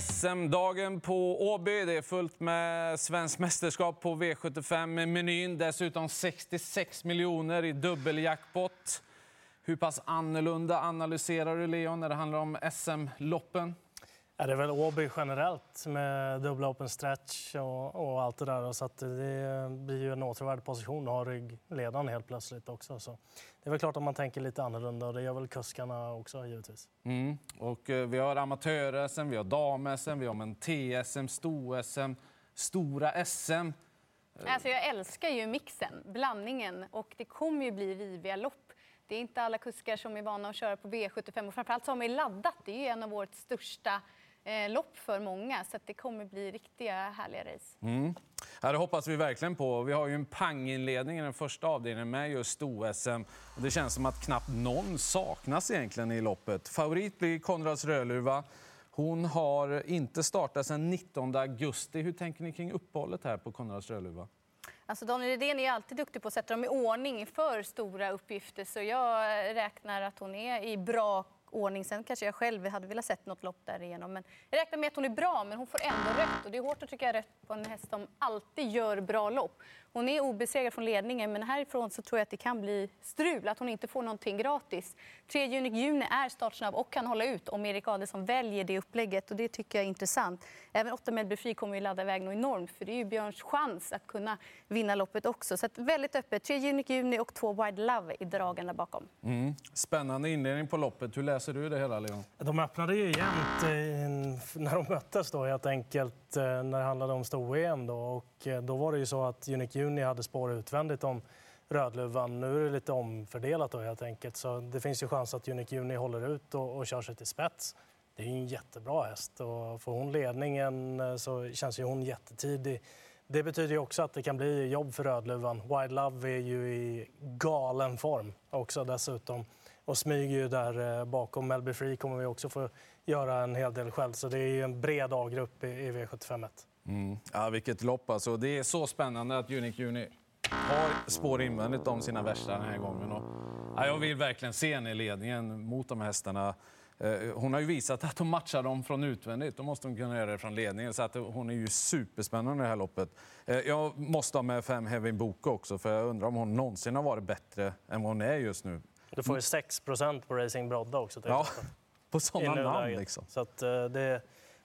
SM-dagen på Åby. Det är fullt med svenskt mästerskap på V75-menyn. Dessutom 66 miljoner i dubbeljackpot. Hur pass annorlunda analyserar du, Leon, när det handlar om SM-loppen? Ja, det är väl Åby generellt med dubbla open stretch och, och allt det där. Så att det blir ju en återvärd position att ha ryggledaren helt plötsligt också. Så det är väl klart att man tänker lite annorlunda och det gör väl kuskarna också givetvis. Mm. Och eh, vi har amatör-SM, vi har dam-SM, vi har en TSM, sto-SM, stora SM. Alltså jag älskar ju mixen, blandningen och det kommer ju bli riviga lopp. Det är inte alla kuskar som är vana att köra på V75 och framförallt så har man ju laddat. Det är ju en av årets största eh, lopp för många. Så det kommer bli riktiga härliga race. Mm. Ja, det hoppas vi verkligen på. Vi har ju en panginledning i den första avdelningen med just sto-SM. Det känns som att knappt någon saknas egentligen i loppet. Favorit blir Konrads Rödluva. Hon har inte startat sedan 19 augusti. Hur tänker ni kring uppehållet här på Konrads Rödluva? Alltså Daniel Redén är alltid duktig på att sätta dem i ordning för stora uppgifter. Så jag räknar att hon är i bra ordning. Sen kanske jag själv hade velat sett något lopp därigenom. Men jag räknar med att hon är bra, men hon får ändå rött. Och det är hårt att trycka rött på en häst som alltid gör bra lopp. Hon är obesegrad från ledningen, men härifrån så tror jag att det kan bli strul, att hon inte får någonting gratis. 3 Unique Juni är startsnabb och kan hålla ut om Erik Adelsson väljer det upplägget. Och det tycker jag är intressant. Även 8 Melby Fri kommer att ladda iväg något enormt, för det är ju Björns chans att kunna vinna loppet också. Så väldigt öppet. 3 Unique Juni och 2 Wide Love i dragen där bakom. Mm. Spännande inledning på loppet. Hur läser du det hela, Leon? De öppnade ju jämnt när de möttes då, helt enkelt, eh, när det handlade om sto-EM. Då. Och eh, då var det ju så att Unique Juni hade spår utvändigt om Rödluvan. Nu är det lite omfördelat då helt enkelt. Så det finns ju chans att Unique Juni håller ut och, och kör sig till spets. Det är ju en jättebra häst och får hon ledningen eh, så känns ju hon jättetidig. Det betyder ju också att det kan bli jobb för Rödluvan. Wild Love är ju i galen form också dessutom och smyger ju där eh, bakom. Melby Free kommer vi också få göra en hel del själv. Så det är ju en bred A-grupp i, i V751. Mm. Ja, vilket lopp alltså. Det är så spännande att Unique Juni har spår invändigt om sina värsta den här gången. Och, ja, jag vill verkligen se henne i ledningen mot de här hästarna. Eh, hon har ju visat att hon matchar dem från utvändigt. Då måste hon kunna göra det från ledningen. Så att hon är ju superspännande i det här loppet. Eh, jag måste ha med fem Heavy Boko också, för jag undrar om hon någonsin har varit bättre än vad hon är just nu. Du får ju 6 på Racing Brodda också. Ja, på sådana namn liksom. Så att, eh, det,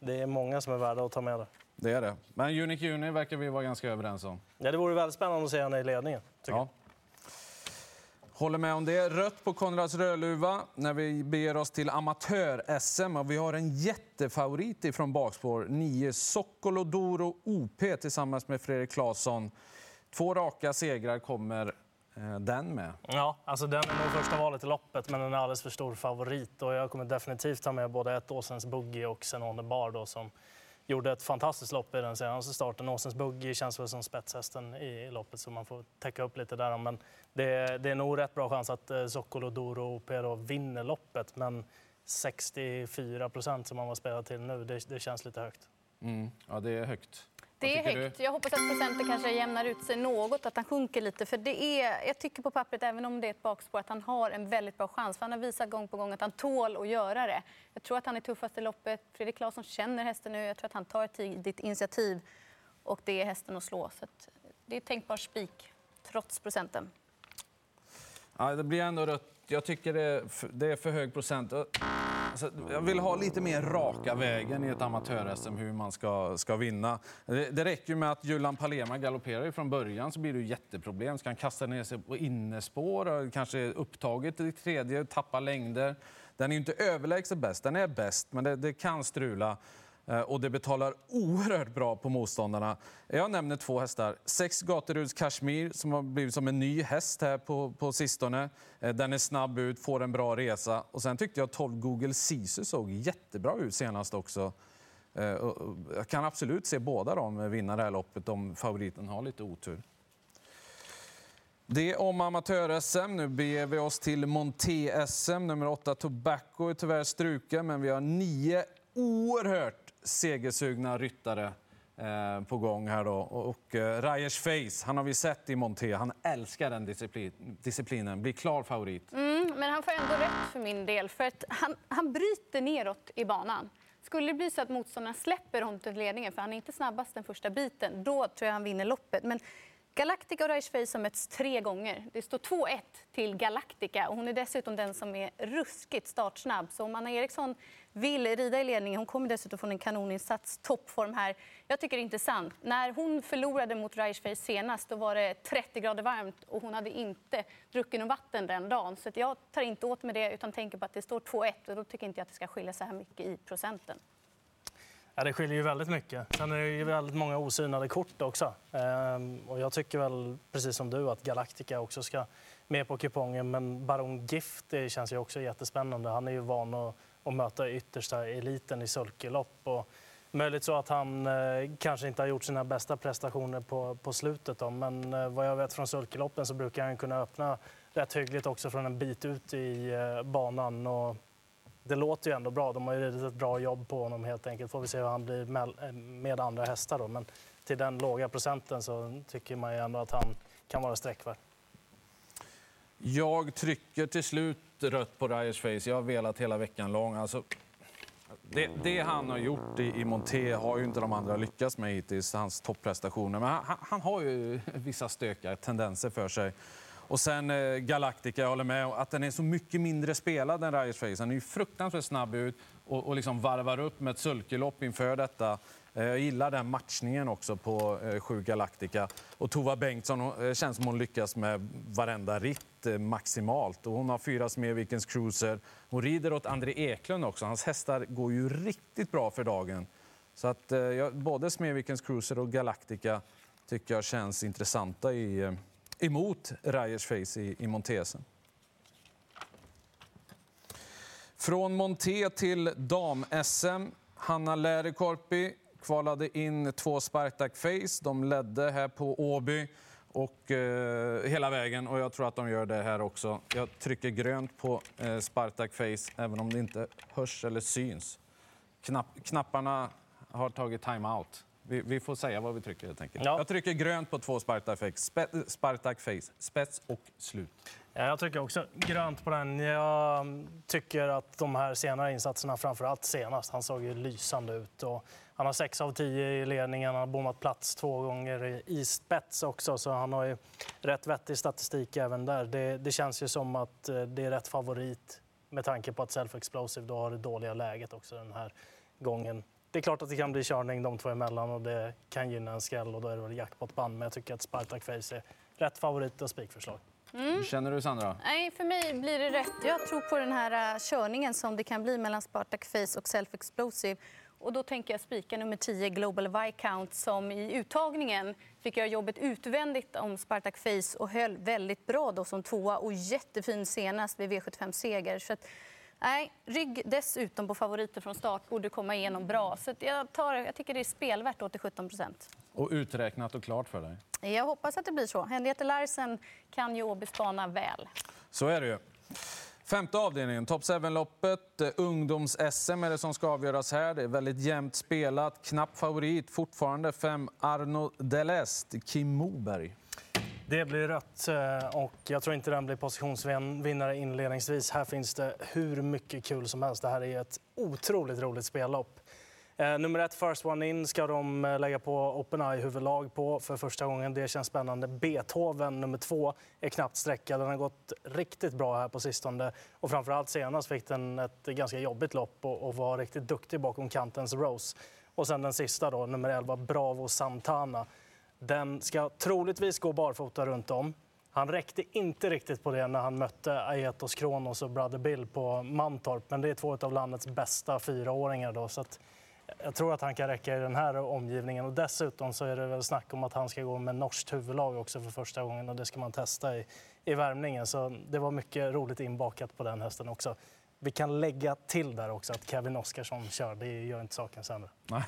det är många som är värda att ta med där. Det är det. Men Unique Juni verkar vi vara ganska överens om. Ja, det vore väldigt spännande att se henne i ledningen. Ja. Håller med om det. Rött på Konrads Rödluva när vi beger oss till amatör-SM. Vi har en jättefavorit från bakspår. 9 Sokolodoro OP tillsammans med Fredrik Claesson. Två raka segrar kommer eh, den med. Ja, alltså den är nog första valet i loppet, men den är alldeles för stor favorit. Och jag kommer definitivt ta med både ett Åsens Buggy och Senone Bar då, som gjorde ett fantastiskt lopp i den senaste starten. Åsens Buggy känns väl som spetshästen i loppet så man får täcka upp lite där. Men det, det är nog rätt bra chans att eh, Sokolo, Soccolo Doro och Pero vinner loppet. Men 64 procent som man var spelad till nu, det, det känns lite högt. Mm. Ja, det är högt. Det är högt. Du? Jag hoppas att procenten kanske jämnar ut sig något, att han sjunker lite. För det är, jag tycker på pappret, även om det är ett bakspår, att han har en väldigt bra chans. För han har visat gång på gång att han tål att göra det. Jag tror att han är tuffast i loppet. Fredrik Claesson känner hästen nu. Jag tror att han tar ett tidigt initiativ. Och det är hästen att slå. Så att det är tänkbar spik, trots procenten. Ja, det blir ändå rött. Jag tycker det är för, det är för hög procent. Så jag vill ha lite mer raka vägen i ett amatör-SM hur man ska, ska vinna. Det, det räcker med att Julan Palema galopperar från början så blir det jätteproblem. Ska han kasta ner sig på innespår, kanske upptaget i tredje, tappa längder. Den är inte överlägset bäst, den är bäst, men det, det kan strula. Eh, och det betalar oerhört bra på motståndarna. Jag nämner två hästar. Sex Gateruds Kashmir som har blivit som en ny häst här på, på sistone. Eh, den är snabb ut, får en bra resa. Och sen tyckte jag 12 Google Sisu såg jättebra ut senast också. Eh, jag kan absolut se båda dem vinna det här loppet om favoriten har lite otur. Det om amatör-SM. Nu beger vi oss till Monté-SM. Nummer 8 Tobacco är tyvärr struken, men vi har nio oerhört segersugna ryttare eh, på gång här då. Och eh, Rajers Face, han har vi sett i Monté. Han älskar den disciplin, disciplinen. Blir klar favorit. Mm, men han får ändå rätt för min del. För att han, han bryter neråt i banan. Skulle det bli så att motståndaren släpper honom till ledningen, för han är inte snabbast den första biten, då tror jag han vinner loppet. Men Galactica och Reichsface har mötts tre gånger. Det står 2-1 till Galactica och hon är dessutom den som är ruskigt startsnabb. Så om Anna Eriksson vill rida i ledningen, hon kommer dessutom från en kanoninsats, toppform här. Jag tycker det är intressant. När hon förlorade mot Reichsface senast då var det 30 grader varmt och hon hade inte druckit något vatten den dagen. Så jag tar inte åt mig det utan tänker på att det står 2-1 och då tycker inte jag att det ska skilja så här mycket i procenten. Ja, det skiljer ju väldigt mycket. Sen är det ju väldigt många osynade kort också. Ehm, och jag tycker väl, precis som du, att Galactica också ska med på kupongen. Men Baron Gift det känns ju också jättespännande. Han är ju van att, att möta yttersta eliten i sulkelopp. Och möjligt så att han eh, kanske inte har gjort sina bästa prestationer på, på slutet. Då. Men eh, vad jag vet från sulkeloppen så brukar han kunna öppna rätt hyggligt också från en bit ut i eh, banan. Och det låter ju ändå bra. De har ju ridit ett bra jobb på honom helt enkelt. Får vi se hur han blir med, eh, med andra hästar då. Men till den låga procenten så tycker man ju ändå att han kan vara sträckvärd. Jag trycker till slut rött på Ryers Face. Jag har velat hela veckan lång. Alltså, det, det, han har gjort i, i Monté har ju inte de andra lyckats med hittills, hans topprestationer. Men han, han har ju vissa stökiga tendenser för sig. Och sen eh, Galactica, jag håller med att den är så mycket mindre spelad än Riders Face. Han är ju fruktansvärt snabb ut och, och liksom varvar upp med ett sulkelopp inför detta. Eh, jag gillar den matchningen också på eh, 7 Galactica. Och Tova Bengtsson hon, eh, känns som hon lyckas med varenda ritt eh, maximalt. Och hon har fyra Smedvikens Cruiser. Hon rider åt André Eklund också. Hans hästar går ju riktigt bra för dagen. Så att eh, både Smedvikens Cruiser och Galactica tycker jag känns intressanta i eh, emot Rajers Face i, i Montesen. Från Monté till dam-SM. Hanna Lärikorpi kvalade in två Spartak Face. De ledde här på Åby och eh, hela vägen och jag tror att de gör det här också. Jag trycker grönt på eh, Spartak Face även om det inte hörs eller syns. Knapp, knapparna har tagit time-out. Vi, vi, får säga vad vi trycker helt enkelt. Ja. Jag trycker grönt på två Spartak Face. Spe, Spartak Face. Spets och slut. Ja, jag trycker också grönt på den. Jag tycker att de här senare insatserna, framför allt senast, han såg ju lysande ut. Och han har 6 av 10 i ledningen, han har bommat plats två gånger i spets också, så han har ju rätt vettig statistik även där. Det, det känns ju som att eh, det är rätt favorit med tanke på att Self Explosive då har det dåliga läget också den här gången det är klart att det kan bli körning de två emellan och det kan gynna en skräll och då är det väl jackpot-band. Men jag tycker att Spartak Face är rätt favorit och spikförslag. Mm. Hur känner du Sandra? Nej, för mig blir det rätt. Jag tror på den här uh, körningen som det kan bli mellan Spartak Face och Self Explosive. Och då tänker jag spika nummer 10, Global Viscount, som i uttagningen fick göra jobbet utvändigt om Spartak Face och höll väldigt bra då som tvåa och jättefin senast vid V75-seger. Så att, Nej, rygg dessutom på favoriter från start borde komma igenom bra. Så jag, tar, jag tycker det är spelvärt till 17 procent. Och uträknat och klart för dig? Jag hoppas att det blir så. Henriette Larsen kan ju bana väl. Så är det ju. Femte avdelningen, Top 7-loppet. Ungdoms-SM är det som ska avgöras här. Det är väldigt jämnt spelat. Knapp favorit fortfarande, fem Arno Delest, Kim Moberg. Det blir rött eh, och jag tror inte den blir positionsvinnare inledningsvis. Här finns det hur mycket kul som helst. Det här är ett otroligt roligt spellopp. Eh, nummer ett, First One In, ska de eh, lägga på Open Eye-huvudlag på för första gången. Det känns spännande. Beethoven, nummer två, är knappt sträckad. Den har gått riktigt bra här på sistone. Och framförallt senast fick den ett ganska jobbigt lopp och, och var riktigt duktig bakom kantens Rose. Och sen den sista, då, nummer 11, Bravo Santana. Den ska troligtvis gå barfota runt om. Han räckte inte riktigt på det när han mötte Aetos Kronos och Brother Bill på Mantorp. Men det är två av landets bästa fyraåringar. Då, så jag tror att han kan räcka i den här omgivningen. Och dessutom så är det väl snack om att han ska gå med norskt huvudlag också för första gången. Och det ska man testa i, i värmningen. Så det var mycket roligt inbakat på den hästen också. Vi kan lägga till där också att Kevin Oskarsson kör. Det gör inte saken sämre. Nej.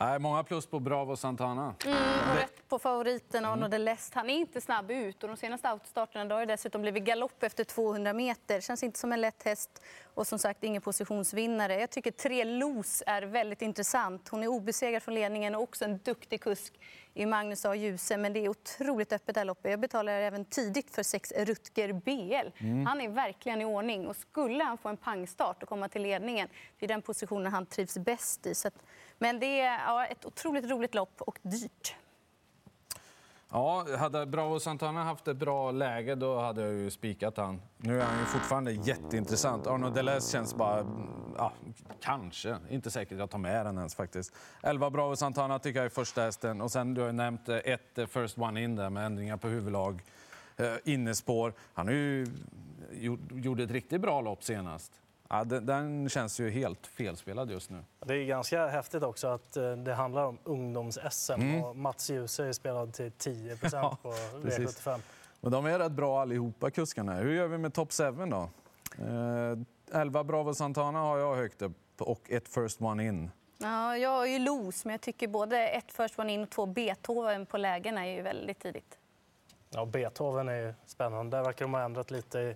Nej, många plus på Bravo Santana. Mm, rätt på favoriten Arno mm. Lest. Han är inte snabb ut och de senaste autostarterna har det dessutom blivit galopp efter 200 meter. Känns inte som en lätt häst och som sagt ingen positionsvinnare. Jag tycker tre Los är väldigt intressant. Hon är obesegrad från ledningen och också en duktig kusk i Magnus A. Djuse, men det är otroligt öppet det här loppet. Jag betalar även tidigt för sex Rutger BL. Han är verkligen i ordning och skulle han få en pangstart och komma till ledningen, det är den positionen han trivs bäst i. Så att, men det är ja, ett otroligt roligt lopp och dyrt. Ja, hade Bravo Santana haft ett bra läge då hade jag ju spikat han. Nu är han ju fortfarande jätteintressant. Arno Deleuze känns bara... Mm, ja, kanske. Inte säkert jag tar med den ens faktiskt. 11 Bravo Santana tycker jag är första hästen. Och sen du har ju nämnt eh, ett eh, First One In där med ändringar på huvudlag. Eh, innespår. Han har ju gjort, gjorde ett riktigt bra lopp senast. Ja, den, den känns ju helt felspelad just nu. Det är ganska häftigt också att eh, det handlar om ungdoms-SM Mm. och Mats Djuse är spelad till 10 Ja, på precis. V75. Och de är rätt bra allihopa, kuskarna. Hur gör vi med Top 7 då? Eh, 11 Bravo Santana har jag högt upp och ett First One In. Ja, jag är ju los, men jag tycker både ett First One In och två Beethoven på lägena är ju väldigt tidigt. Ja, Beethoven är ju spännande. Där verkar de ha ändrat lite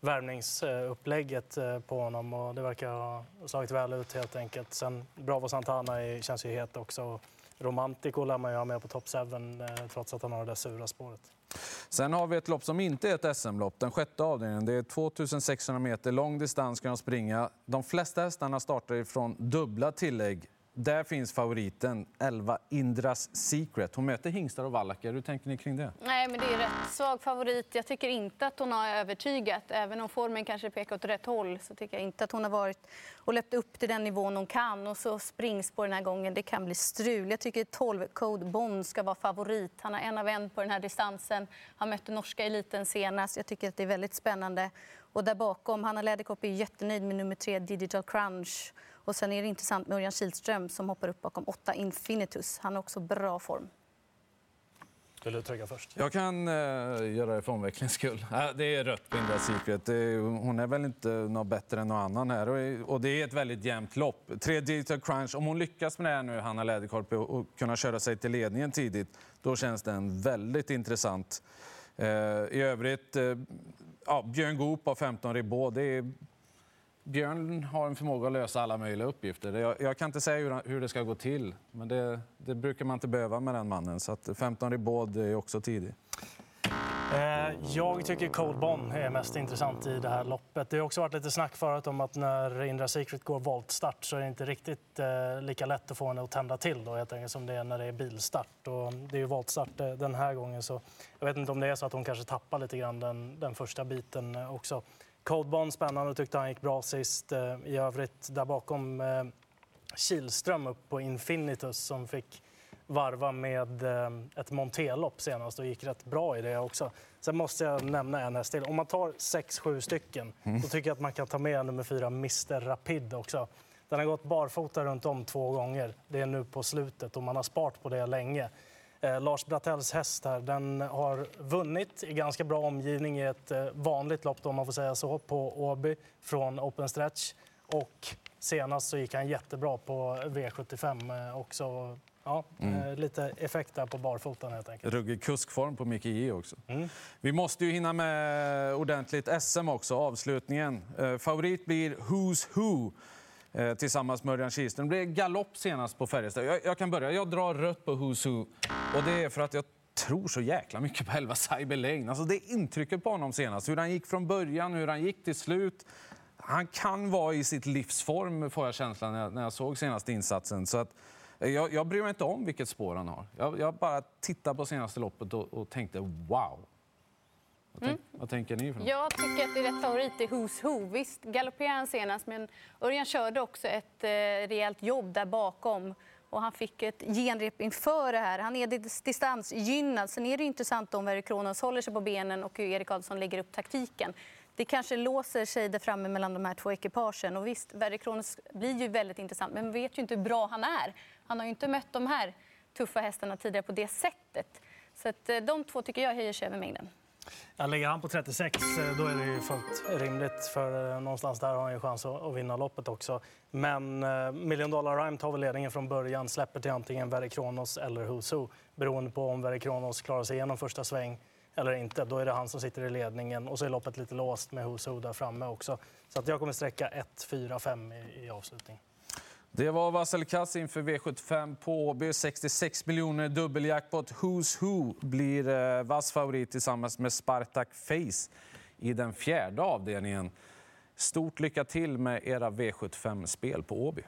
värmningsupplägget eh, på honom och det verkar ha slagit väl ut helt enkelt. Sen Bravo Santana är, känns ju het också. Romantico lär man ju ha med på top 7 eh, trots att han har det där sura spåret. Sen har vi ett lopp som inte är ett SM-lopp, den sjätte avdelningen. Det är 2600 meter, lång distans ska de springa. De flesta hästarna startar ifrån dubbla tillägg. Där finns favoriten, 11 Indras Secret. Hon möter hingstar och vallacker. Hur tänker ni kring det? Nej, men det är rätt svag favorit. Jag tycker inte att hon har övertygat. Även om formen kanske pekar åt rätt håll så tycker jag inte att hon har varit och löpt upp till den nivån hon kan. Och så springs på den här gången. Det kan bli strul. Jag tycker 12 Code Bond ska vara favorit. Han har en av en på den här distansen. Han mötte norska eliten senast. Jag tycker att det är väldigt spännande. Och där bakom, Hanna Läderkopp är jättenöjd med nummer tre Digital Crunch. Och sen är det intressant med Örjan Kihlström som hoppar upp bakom 8 Infinitus. Han har också bra form. Vill du trycka först? Jag kan eh, göra det för omvecklings skull. Äh, det är rött på Indra Secret. Hon är väl inte något bättre än någon annan här. Och, och det är ett väldigt jämnt lopp. Tre Digital Crunch, om hon lyckas med det här nu, Hanna Läderkorp, och, och kunna köra sig till ledningen tidigt, då känns den väldigt intressant. Eh, I övrigt, eh, ja, Björn Goop av 15 Ribot, det är Björn har en förmåga att lösa alla möjliga uppgifter. Jag, jag kan inte säga hur, hur det ska gå till, men det, det brukar man inte behöva med den mannen. Så att 15 Ribot är också tidig. Eh, jag tycker Cold Bond är mest intressant i det här loppet. Det har också varit lite snack förut om att när Indra Secret går voltstart så är det inte riktigt eh, lika lätt att få henne att tända till då, helt enkelt, som det är när det är bilstart. Och det är ju voltstart eh, den här gången så jag vet inte om det är så att hon kanske tappar lite grann den, den första biten också. Cold Bond spännande, tyckte han gick bra sist. Eh, I övrigt där bakom eh, Kihlström upp på Infinitus som fick varva med eh, ett montelopp senast och gick rätt bra i det också. Sen måste jag nämna en häst till. Om man tar 6-7 stycken så tycker jag att man kan ta med nummer fyra Mr Rapid också. Den har gått barfota runt om två gånger. Det är nu på slutet och man har sparat på det länge. Eh, Lars Brattells häst här, den har vunnit i ganska bra omgivning i ett eh, vanligt lopp om man får säga så, på Åby från Open Stretch. Och senast så gick han jättebra på V75 eh, också. Ja, eh, lite effekt där på barfotan helt enkelt. Ruggig kuskform på Micke J också. Mm. Vi måste ju hinna med ordentligt SM också, avslutningen. Favorit blir Who's Who tillsammans med Örjan Kihlström. Det blev galopp senast på Färjestad. Jag, jag kan börja. Jag drar rött på Who's Who. Och det är för att jag tror så jäkla mycket på 11 Cyber Lane. Alltså det intrycket på honom senast, hur han gick från början, hur han gick till slut. Han kan vara i sitt livsform, får jag känslan när jag, när jag såg senaste insatsen. Så att, eh, jag, jag bryr mig inte om vilket spår han har. Jag, jag bara tittade på senaste loppet och, och tänkte wow. Vad, tänk, vad tänker ni? För något? Jag tycker att det är rätt favorit i Who's Who. Visst galopperade han senast, men Örjan körde också ett eh, rejält jobb där bakom. Och han fick ett genrep inför det här. Han är distansgynnad. Sen är det intressant om Verry Kronos håller sig på benen och hur Erik Adolfsson lägger upp taktiken. Det kanske låser sig där framme mellan de här två ekipagen. Och visst, Verre Kronos blir ju väldigt intressant, men vi vet ju inte hur bra han är. Han har ju inte mött de här tuffa hästarna tidigare på det sättet. Så att, eh, de två tycker jag höjer sig över mängden. Jag ligger han på 36 eh, då är det ju fullt rimligt för eh, någonstans där har han ju chans att, vinna loppet också. Men eh, Million Dollar Rhyme tar väl ledningen från början, släpper till antingen Verry Kronos eller Who's Who. Beroende på om Verry Kronos klarar sig igenom första sväng eller inte. Då är det han som sitter i ledningen och så är loppet lite låst med Who's Who där framme också. Så att jag kommer sträcka 1, 4, 5 i, i avslutning. Det var Vasselkass inför V75 på Åby. 66 miljoner dubbeljackpot. Who's Who blir eh, vass favorit tillsammans med Spartak Face i den fjärde avdelningen. Stort lycka till med era V75-spel på Åby.